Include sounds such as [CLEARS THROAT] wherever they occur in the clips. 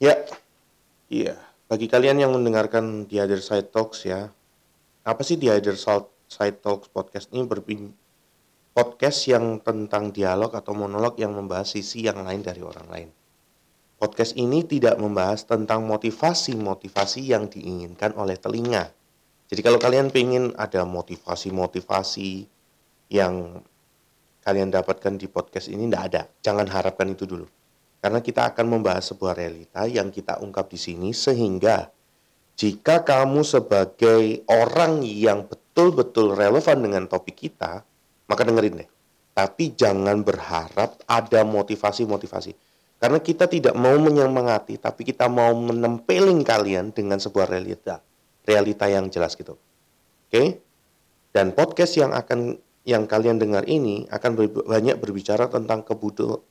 Ya, iya. Bagi kalian yang mendengarkan The Other Side Talks ya, apa sih The Other Side Talks podcast ini berpin podcast yang tentang dialog atau monolog yang membahas sisi yang lain dari orang lain. Podcast ini tidak membahas tentang motivasi-motivasi yang diinginkan oleh telinga. Jadi kalau kalian ingin ada motivasi-motivasi yang kalian dapatkan di podcast ini, tidak ada. Jangan harapkan itu dulu. Karena kita akan membahas sebuah realita yang kita ungkap di sini sehingga jika kamu sebagai orang yang betul-betul relevan dengan topik kita, maka dengerin deh. Tapi jangan berharap ada motivasi-motivasi. Karena kita tidak mau menyemangati, tapi kita mau menempelin kalian dengan sebuah realita. Realita yang jelas gitu. Oke? Dan podcast yang akan yang kalian dengar ini akan banyak berbicara tentang kebutuh,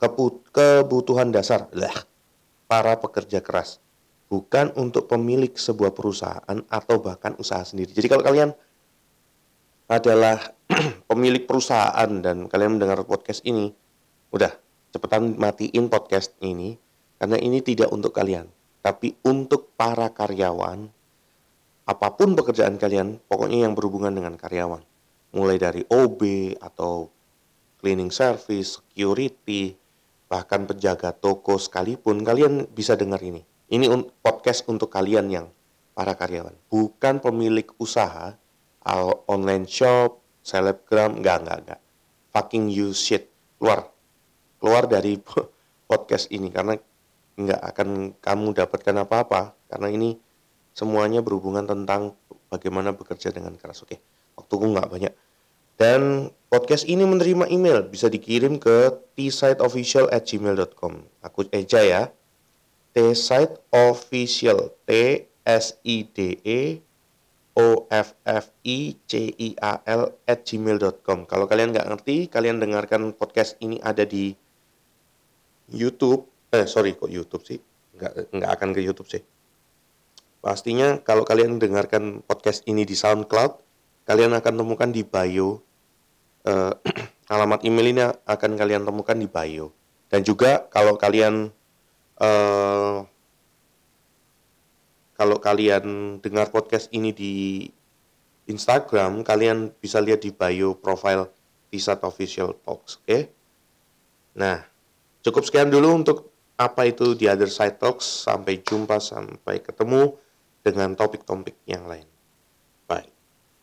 kebutuhan dasar lah, para pekerja keras, bukan untuk pemilik sebuah perusahaan atau bahkan usaha sendiri. Jadi kalau kalian adalah [CLEARS THROAT] pemilik perusahaan dan kalian mendengar podcast ini, udah cepetan matiin podcast ini karena ini tidak untuk kalian, tapi untuk para karyawan. Apa pun pekerjaan kalian, pokoknya yang berhubungan dengan karyawan mulai dari OB atau cleaning service, security, bahkan penjaga toko sekalipun, kalian bisa dengar ini. Ini podcast untuk kalian yang para karyawan, bukan pemilik usaha, online shop, selebgram, enggak, enggak, enggak. Fucking you shit, keluar. Keluar dari [LAUGHS] podcast ini, karena enggak akan kamu dapatkan apa-apa, karena ini semuanya berhubungan tentang bagaimana bekerja dengan keras. Oke. Okay waktuku nggak banyak. Dan podcast ini menerima email. Bisa dikirim ke tsiteofficial@gmail.com aku eja ya. Tsiteofficial. T s i d e o f f i c i a l at gmail.com kalau kalian nggak ngerti kalian dengarkan podcast ini ada di YouTube. Eh sorry kok YouTube sih? Nggak nggak akan ke YouTube sih. Pastinya kalau kalian dengarkan podcast ini di SoundCloud kalian akan temukan di bio uh, [CLEARS THROAT] alamat email ini akan kalian temukan di bio. Dan juga kalau kalian uh, kalau kalian dengar podcast ini di Instagram kalian bisa lihat di bio profile Tisat Official Talks oke? Okay? nah cukup sekian dulu untuk apa itu di Other Side Talks. Sampai jumpa sampai ketemu dengan topik-topik yang lain